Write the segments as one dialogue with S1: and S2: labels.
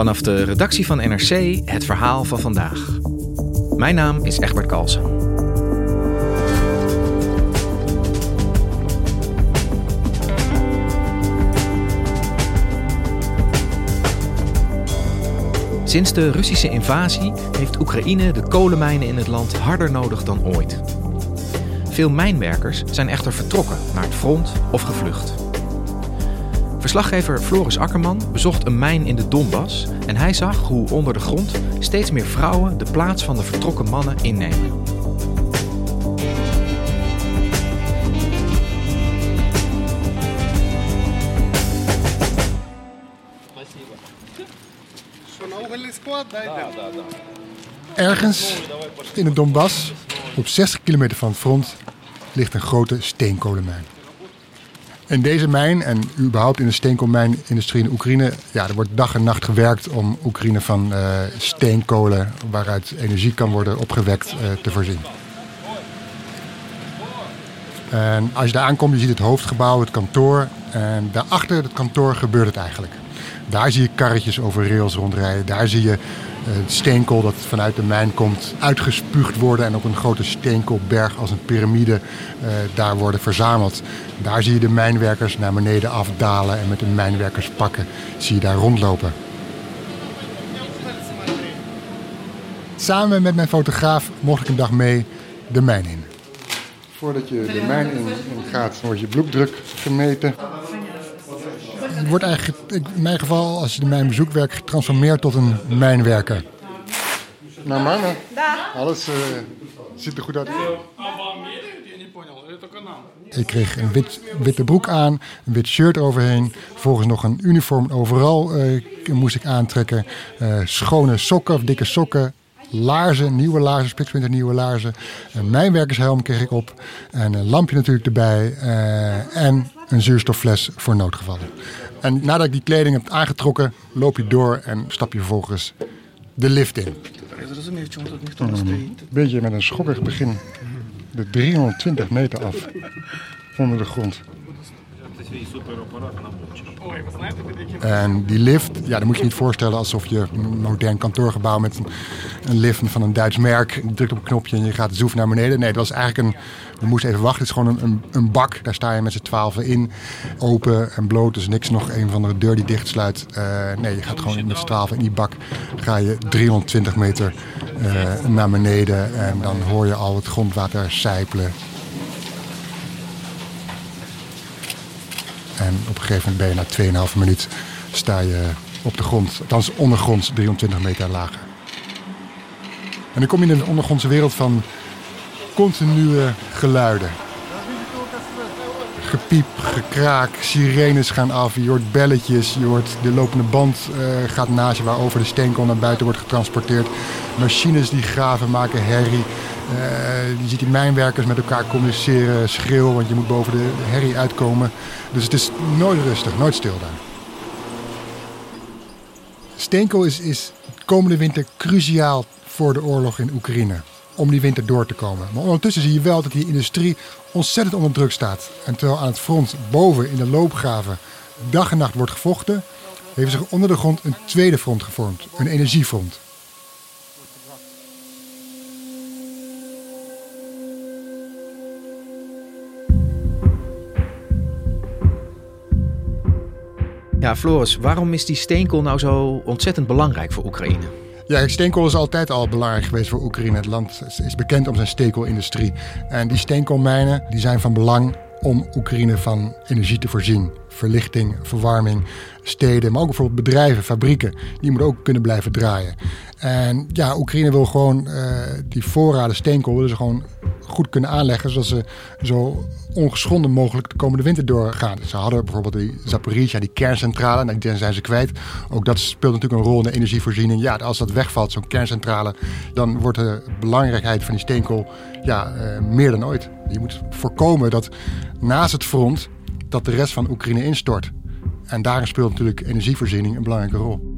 S1: Vanaf de redactie van NRC het verhaal van vandaag. Mijn naam is Egbert Kalsen. Sinds de Russische invasie heeft Oekraïne de kolenmijnen in het land harder nodig dan ooit. Veel mijnwerkers zijn echter vertrokken naar het front of gevlucht. Verslaggever Floris Akkerman bezocht een mijn in de Donbass en hij zag hoe onder de grond steeds meer vrouwen de plaats van de vertrokken mannen innemen.
S2: Ergens in de Donbass, op 60 kilometer van het front, ligt een grote steenkolenmijn. In deze mijn en überhaupt in de steenkoolmijnindustrie in Oekraïne, ja, er wordt dag en nacht gewerkt om Oekraïne van uh, steenkolen waaruit energie kan worden opgewekt uh, te voorzien. En als je daar aankomt, je ziet het hoofdgebouw, het kantoor. En daarachter het kantoor gebeurt het eigenlijk. Daar zie je karretjes over rails rondrijden. Daar zie je steenkool dat vanuit de mijn komt uitgespuugd worden en op een grote steenkoolberg als een piramide uh, daar worden verzameld. Daar zie je de mijnwerkers naar beneden afdalen en met de mijnwerkerspakken zie je daar rondlopen. Samen met mijn fotograaf mocht ik een dag mee de mijn in. Voordat je de mijn in gaat, wordt je bloeddruk gemeten. Het wordt eigenlijk in mijn geval, als je de mijn bezoekt, werk getransformeerd tot een mijnwerker. Nou mannen, alles uh, ziet er goed uit. Ik kreeg een wit, witte broek aan, een wit shirt overheen. Vervolgens nog een uniform overal uh, moest ik aantrekken. Uh, schone sokken of dikke sokken. Laarzen, nieuwe laarzen, spiksplinter nieuwe laarzen. Een mijnwerkershelm kreeg ik op. En een lampje natuurlijk erbij. en een zuurstoffles voor noodgevallen. En nadat ik die kleding heb aangetrokken, loop je door en stap je vervolgens de lift in. Een beetje met een schokkig begin. De 320 meter af onder de grond. En die lift, ja, dat moet je niet voorstellen alsof je een modern kantoorgebouw met een, een lift van een Duits merk. Je drukt op een knopje en je gaat zoef naar beneden. Nee, dat was eigenlijk een. We moesten even wachten. Het is gewoon een, een, een bak. Daar sta je met z'n twaalfen in. Open en bloot. Dus niks nog een van de deur die dicht sluit. Uh, nee, je gaat gewoon met z'n twaalfen in die bak. Ga je 320 meter uh, naar beneden. En dan hoor je al het grondwater sijpelen. En op een gegeven moment ben je na 2,5 minuut sta je op de grond. Althans ondergronds 320 meter lager. En dan kom je in een ondergrondse wereld van continue geluiden. Gepiep, gekraak, sirenes gaan af, je hoort belletjes, je hoort de lopende band uh, gaat naast je waarover de steenkool naar buiten wordt getransporteerd. Machines die graven maken herrie. Uh, je ziet die mijnwerkers met elkaar communiceren, schreeuwen, want je moet boven de herrie uitkomen. Dus het is nooit rustig, nooit stil daar. Steenkool is, is komende winter cruciaal voor de oorlog in Oekraïne. Om die winter door te komen. Maar ondertussen zie je wel dat die industrie ontzettend onder druk staat. En terwijl aan het front boven in de loopgraven dag en nacht wordt gevochten, heeft zich onder de grond een tweede front gevormd, een energiefront.
S1: Ja, Floris, waarom is die steenkool nou zo ontzettend belangrijk voor Oekraïne?
S2: Ja, steenkool is altijd al belangrijk geweest voor Oekraïne. Het land is bekend om zijn steenkoolindustrie. En die steenkoolmijnen die zijn van belang om Oekraïne van energie te voorzien. verlichting, verwarming, steden, maar ook bijvoorbeeld bedrijven, fabrieken. Die moeten ook kunnen blijven draaien. En ja, Oekraïne wil gewoon uh, die voorraden steenkool willen ze gewoon goed kunnen aanleggen, zodat ze zo ongeschonden mogelijk de komende winter doorgaan. Ze hadden bijvoorbeeld die Zaporizhia, die kerncentrale, nou, die zijn ze kwijt. Ook dat speelt natuurlijk een rol in de energievoorziening. Ja, als dat wegvalt, zo'n kerncentrale, dan wordt de belangrijkheid van die steenkool ja, uh, meer dan ooit. Je moet voorkomen dat naast het front dat de rest van Oekraïne instort. En daarin speelt natuurlijk energievoorziening een belangrijke rol.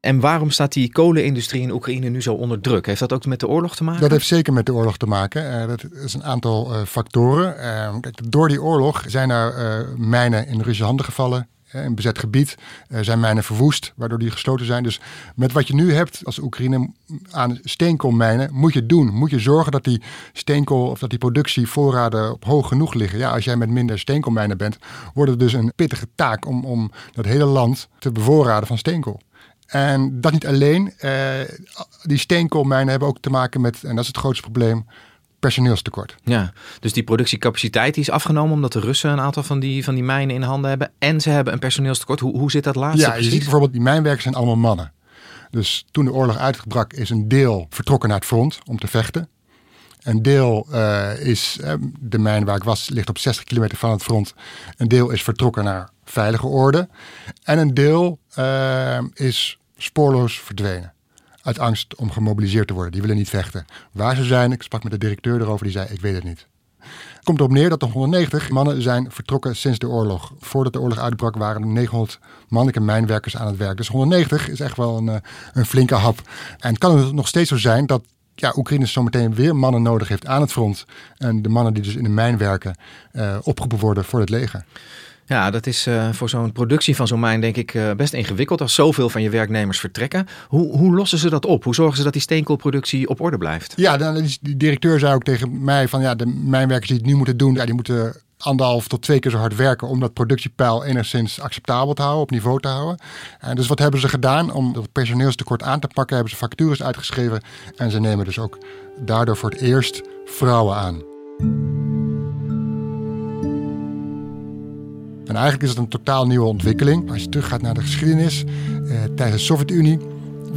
S1: En waarom staat die kolenindustrie in Oekraïne nu zo onder druk? Heeft dat ook met de oorlog te maken?
S2: Dat heeft zeker met de oorlog te maken. Uh, dat is een aantal uh, factoren. Uh, kijk, door die oorlog zijn er mijnen in Russische handen gevallen. In bezet gebied zijn mijnen verwoest, waardoor die gesloten zijn. Dus met wat je nu hebt als Oekraïne aan steenkoolmijnen, moet je doen. Moet je zorgen dat die steenkool of dat die productievoorraden op hoog genoeg liggen. Ja, als jij met minder steenkoolmijnen bent, wordt het dus een pittige taak om, om dat hele land te bevoorraden van steenkool. En dat niet alleen. Uh, die steenkoolmijnen hebben ook te maken met, en dat is het grootste probleem, personeelstekort.
S1: Ja, dus die productiecapaciteit die is afgenomen omdat de Russen een aantal van die, van die mijnen in handen hebben. En ze hebben een personeelstekort. Hoe, hoe zit dat laatste
S2: Ja, je ziet bijvoorbeeld, die mijnwerkers zijn allemaal mannen. Dus toen de oorlog uitgebrak is een deel vertrokken naar het front om te vechten. Een deel uh, is, uh, de mijn waar ik was, ligt op 60 kilometer van het front. Een deel is vertrokken naar veilige orde. En een deel uh, is spoorloos verdwenen. Uit angst om gemobiliseerd te worden. Die willen niet vechten. Waar ze zijn, ik sprak met de directeur erover, die zei: Ik weet het niet. Het komt erop neer dat de 190 mannen zijn vertrokken sinds de oorlog. Voordat de oorlog uitbrak waren er 900 mannelijke mijnwerkers aan het werk. Dus 190 is echt wel een, eh, een flinke hap. En het kan nog steeds zo zijn dat ja, Oekraïne zometeen weer mannen nodig heeft aan het front. En de mannen die dus in de mijn werken uh, opgeroepen worden voor het leger.
S1: Ja, dat is uh, voor zo'n productie van zo'n mijn denk ik uh, best ingewikkeld als zoveel van je werknemers vertrekken. Hoe, hoe lossen ze dat op? Hoe zorgen ze dat die steenkoolproductie op orde blijft?
S2: Ja, dan is directeur zei ook tegen mij van ja, de mijnwerkers die het nu moeten doen, ja, die moeten anderhalf tot twee keer zo hard werken om dat productiepeil enigszins acceptabel te houden, op niveau te houden. En dus wat hebben ze gedaan om het personeelstekort aan te pakken? Hebben ze vacatures uitgeschreven en ze nemen dus ook daardoor voor het eerst vrouwen aan. En eigenlijk is het een totaal nieuwe ontwikkeling. Als je teruggaat naar de geschiedenis, eh, tijdens de Sovjet-Unie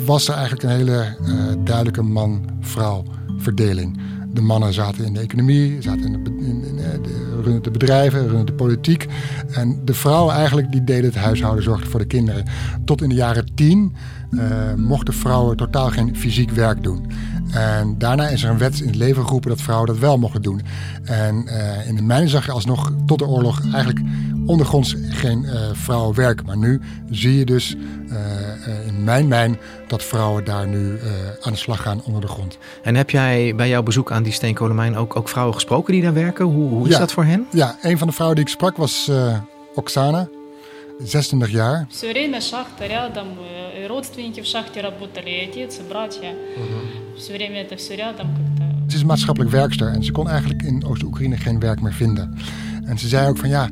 S2: was er eigenlijk een hele eh, duidelijke man-vrouw verdeling. De mannen zaten in de economie, zaten in de, in, eh, de, de bedrijven, runnen de politiek. En de vrouwen eigenlijk die deden het huishouden, zorgden voor de kinderen. Tot in de jaren tien uh, mochten vrouwen totaal geen fysiek werk doen. En daarna is er een wet in het leven geroepen dat vrouwen dat wel mochten doen. En uh, in de mijnen zag je alsnog tot de oorlog eigenlijk ondergronds geen uh, vrouwen werken. Maar nu zie je dus uh, in mijn mijn dat vrouwen daar nu aan de slag gaan onder de grond.
S1: En heb jij bij jouw bezoek aan die steenkolenmijn ook, ook vrouwen gesproken die daar werken? Hoe, hoe is ja, dat voor hen?
S2: Ja, een van de vrouwen die ik sprak was Oksana. 26 jaar.
S3: Все время шахта рядом, родственники в шахте работали, и отец, и братья. Все время это все рядом как-то.
S2: Ze is maatschappelijk werkster en ze kon eigenlijk in Oost-Oekraïne geen werk meer vinden. En ze zei ook van ja,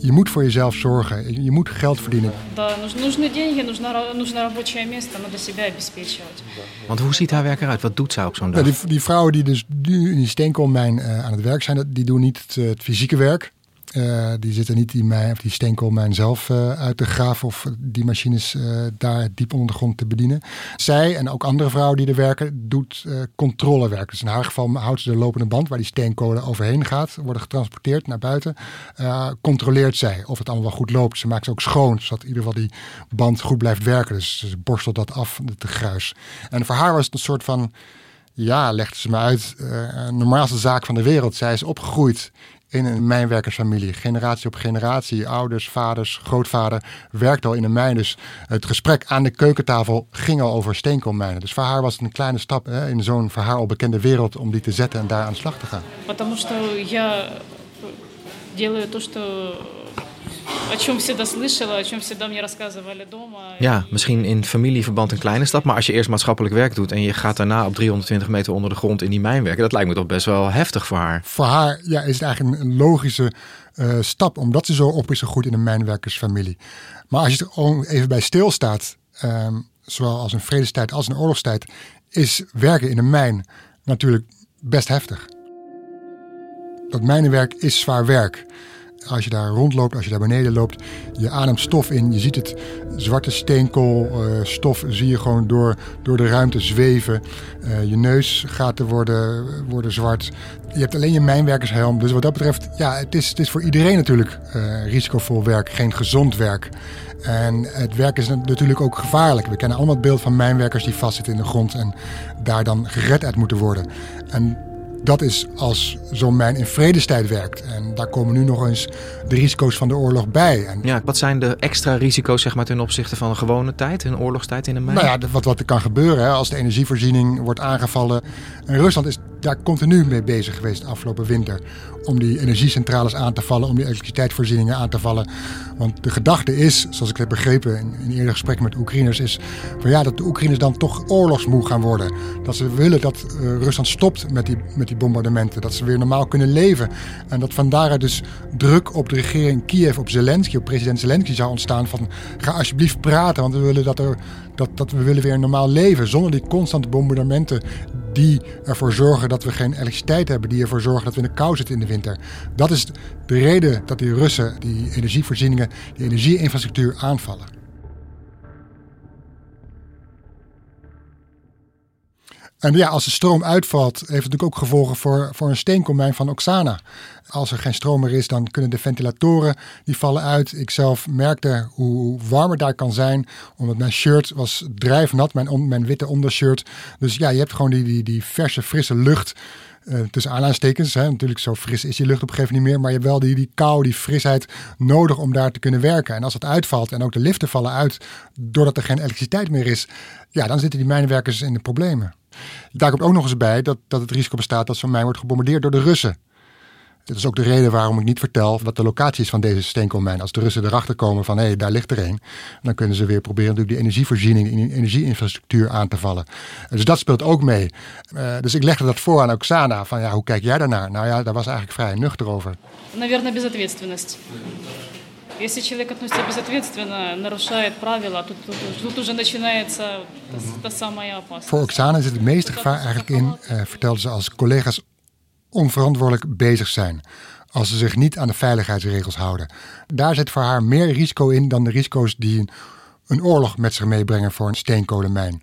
S2: je moet voor jezelf zorgen. Je moet geld verdienen.
S1: Want hoe ziet haar werk eruit? Wat doet zij op zo'n dag?
S2: Ja, die, die, vrouwen die dus nu in die steenkoolmijn uh, aan het werk zijn, die doen niet het, het fysieke werk. Uh, die zitten niet die, mijn, of die steenkoolmijn zelf uh, uit te graven of die machines uh, daar diep onder de grond te bedienen. Zij en ook andere vrouwen die er werken, doet controlewerk. Dus in haar geval houdt ze de lopende band waar die steenkolen overheen gaat, worden getransporteerd naar buiten. controleert zij of het allemaal wel goed loopt. Ze maakt ze ook schoon, zodat in ieder geval die band goed blijft werken. Dus ze borstelt dat af, de gruis. En voor haar was het een soort van ja, legde ze me uit, uh, normaalste zaak van de wereld. Zij is opgegroeid in een mijnwerkersfamilie. Generatie op generatie. Ouders, vaders, grootvader werkte al in een mijn. Dus het gesprek aan de keukentafel ging al over steenkoolmijnen. Dus voor haar was het een kleine stap hè, in zo'n voor haar al bekende wereld om die te zetten en daar aan de slag te gaan.
S3: Потому что я делаю то, что
S1: ja, misschien in familieverband een kleine stap, maar als je eerst maatschappelijk werk doet en je gaat daarna op 320 meter onder de grond in die mijn werken, dat lijkt me toch best wel heftig voor haar.
S2: Voor haar ja, is het eigenlijk een logische eh, stap, omdat ze zo op is gegroeid in een mijnwerkersfamilie. Maar als je er even bij stilstaat, ehm, zowel als in vredestijd als in oorlogstijd, is werken in een mijn natuurlijk best heftig. Dat mijnenwerk is zwaar werk. Als je daar rondloopt, als je daar beneden loopt, je ademt stof in. Je ziet het zwarte steenkoolstof uh, zie je gewoon door, door de ruimte zweven. Uh, je neus gaat er worden, worden zwart. Je hebt alleen je mijnwerkershelm. Dus wat dat betreft, ja, het is, het is voor iedereen natuurlijk uh, risicovol werk, geen gezond werk. En het werk is natuurlijk ook gevaarlijk. We kennen allemaal het beeld van mijnwerkers die vastzitten in de grond en daar dan gered uit moeten worden. En dat is als zo'n mijn in vredestijd werkt. En daar komen nu nog eens de risico's van de oorlog bij. En
S1: ja, wat zijn de extra risico's zeg maar, ten opzichte van een gewone tijd, een oorlogstijd in een mijn?
S2: Nou ja, wat, wat er kan gebeuren hè, als de energievoorziening wordt aangevallen. En Rusland is daar continu mee bezig geweest de afgelopen winter. Om die energiecentrales aan te vallen, om die elektriciteitsvoorzieningen aan te vallen. Want de gedachte is, zoals ik heb begrepen in, in eerder gesprekken met Oekraïners, is van ja, dat de Oekraïners dan toch oorlogsmoe gaan worden. Dat ze willen dat uh, Rusland stopt met die, met die bombardementen. Dat ze weer normaal kunnen leven. En dat van daaruit dus druk op de regering Kiev, op Zelensky, op president Zelensky zou ontstaan van ga alsjeblieft praten, want we willen dat, er, dat, dat we willen weer een normaal leven zonder die constante bombardementen die ervoor zorgen dat we geen elektriciteit hebben, die ervoor zorgen dat we in de kou zitten in de winter. Dat is de reden dat die Russen die energievoorzieningen, die energieinfrastructuur aanvallen. En ja, als de stroom uitvalt, heeft het natuurlijk ook gevolgen voor, voor een steenkoolmijn van Oksana. Als er geen stroom meer is, dan kunnen de ventilatoren die vallen uit. Ik zelf merkte hoe warm het daar kan zijn, omdat mijn shirt was drijfnat, mijn, mijn witte ondershirt. Dus ja, je hebt gewoon die, die, die verse, frisse lucht. Uh, tussen aanhalingstekens. Natuurlijk, zo fris is die lucht op een gegeven moment niet meer. Maar je hebt wel die, die kou, die frisheid nodig om daar te kunnen werken. En als het uitvalt en ook de liften vallen uit doordat er geen elektriciteit meer is. Ja, dan zitten die mijnwerkers in de problemen. Daar komt ook nog eens bij dat, dat het risico bestaat dat zo'n mijn wordt gebombardeerd door de Russen. Dat is ook de reden waarom ik niet vertel wat de locatie is van deze steenkoolmijn. Als de Russen erachter komen van hé, hey, daar ligt er een, dan kunnen ze weer proberen natuurlijk die energievoorziening, die energieinfrastructuur aan te vallen. Dus dat speelt ook mee. Uh, dus ik legde dat voor aan Oksana van ja, hoe kijk jij daarnaar? Nou ja, daar was eigenlijk vrij nuchter over.
S3: Наверное, безответственность. Если человек относится безответственно, нарушает правила, тут, тут, тут уже начинается та самая опасность.
S2: Voor Oksana zit het meeste gevaar eigenlijk in, uh, vertelde ze, als collega's onverantwoordelijk bezig zijn. Als ze zich niet aan de veiligheidsregels houden. Daar zit voor haar meer risico in dan de risico's die een, een oorlog met zich meebrengen voor een steenkolenmijn.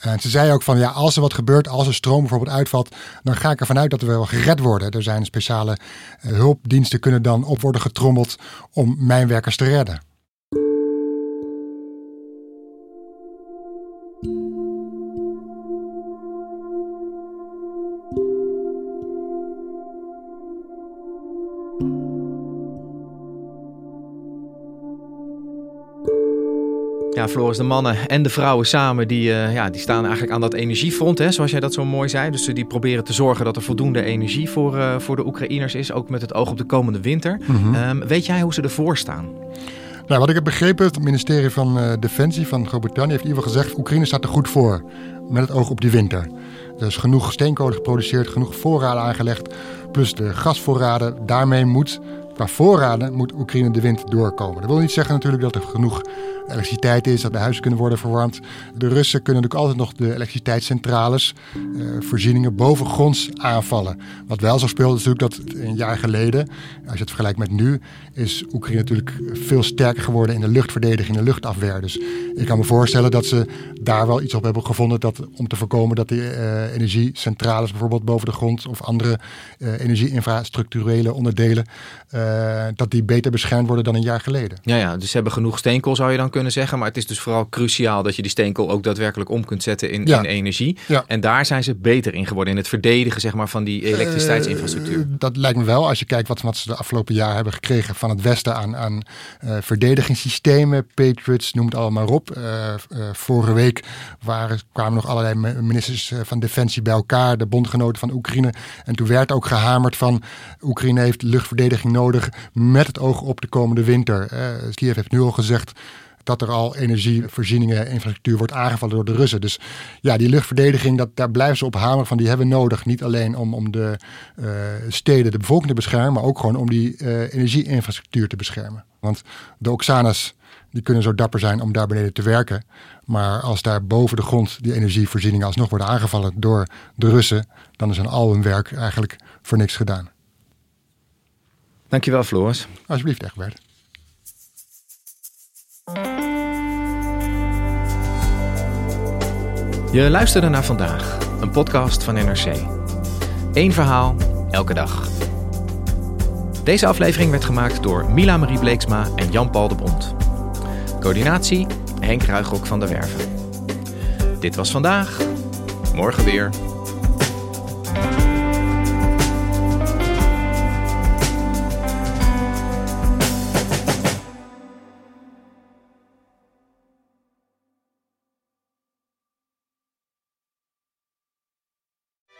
S2: En ze zei ook van ja, als er wat gebeurt, als er stroom bijvoorbeeld uitvalt, dan ga ik ervan uit dat we wel gered worden. Er zijn speciale uh, hulpdiensten kunnen dan op worden getrommeld om mijnwerkers te redden.
S1: Ja, Floris, de mannen en de vrouwen samen, die, uh, ja, die staan eigenlijk aan dat energiefront, hè, zoals jij dat zo mooi zei. Dus die proberen te zorgen dat er voldoende energie voor, uh, voor de Oekraïners is, ook met het oog op de komende winter. Mm -hmm. um, weet jij hoe ze ervoor staan?
S2: Nou, wat ik heb begrepen, het ministerie van uh, Defensie van Groot-Brittannië heeft in ieder geval gezegd, Oekraïne staat er goed voor, met het oog op die winter. Er is genoeg steenkolen geproduceerd, genoeg voorraden aangelegd, plus de gasvoorraden. Daarmee moet Qua voorraden moet Oekraïne de wind doorkomen. Dat wil niet zeggen natuurlijk dat er genoeg elektriciteit is, dat de huizen kunnen worden verwarmd. De Russen kunnen natuurlijk altijd nog de elektriciteitscentrales, uh, voorzieningen bovengronds aanvallen. Wat wel zo speelt is natuurlijk dat een jaar geleden, als je het vergelijkt met nu, is Oekraïne natuurlijk veel sterker geworden in de luchtverdediging, de luchtafweer. Dus ik kan me voorstellen dat ze daar wel iets op hebben gevonden dat, om te voorkomen dat de uh, energiecentrales bijvoorbeeld boven de grond of andere uh, energieinfrastructurele onderdelen, dat die beter beschermd worden dan een jaar geleden.
S1: Ja, ja, dus ze hebben genoeg steenkool zou je dan kunnen zeggen. Maar het is dus vooral cruciaal dat je die steenkool ook daadwerkelijk om kunt zetten in, ja. in energie. Ja. En daar zijn ze beter in geworden, in het verdedigen zeg maar, van die elektriciteitsinfrastructuur. Uh,
S2: dat lijkt me wel, als je kijkt wat, wat ze de afgelopen jaar hebben gekregen van het Westen aan, aan uh, verdedigingssystemen, Patriots, noem het allemaal op. Uh, vorige week waren, kwamen nog allerlei ministers van Defensie bij elkaar, de bondgenoten van Oekraïne. En toen werd ook gehamerd van Oekraïne heeft luchtverdediging nodig met het oog op de komende winter. Kiev heeft nu al gezegd dat er al energievoorzieningen, infrastructuur wordt aangevallen door de Russen. Dus ja, die luchtverdediging, dat, daar blijven ze op hameren van die hebben we nodig. Niet alleen om, om de uh, steden, de bevolking te beschermen, maar ook gewoon om die uh, energieinfrastructuur te beschermen. Want de Oksanas, die kunnen zo dapper zijn om daar beneden te werken. Maar als daar boven de grond die energievoorzieningen alsnog worden aangevallen door de Russen, dan is al hun werk eigenlijk voor niks gedaan.
S1: Dankjewel, Floris.
S2: Alsjeblieft, Egbert.
S1: Je luisterde naar vandaag, een podcast van NRC. Eén verhaal, elke dag. Deze aflevering werd gemaakt door Mila Marie Bleeksma en Jan-Paul de Bond. Coördinatie Henk Ruigrok van der Werven. Dit was vandaag, morgen weer.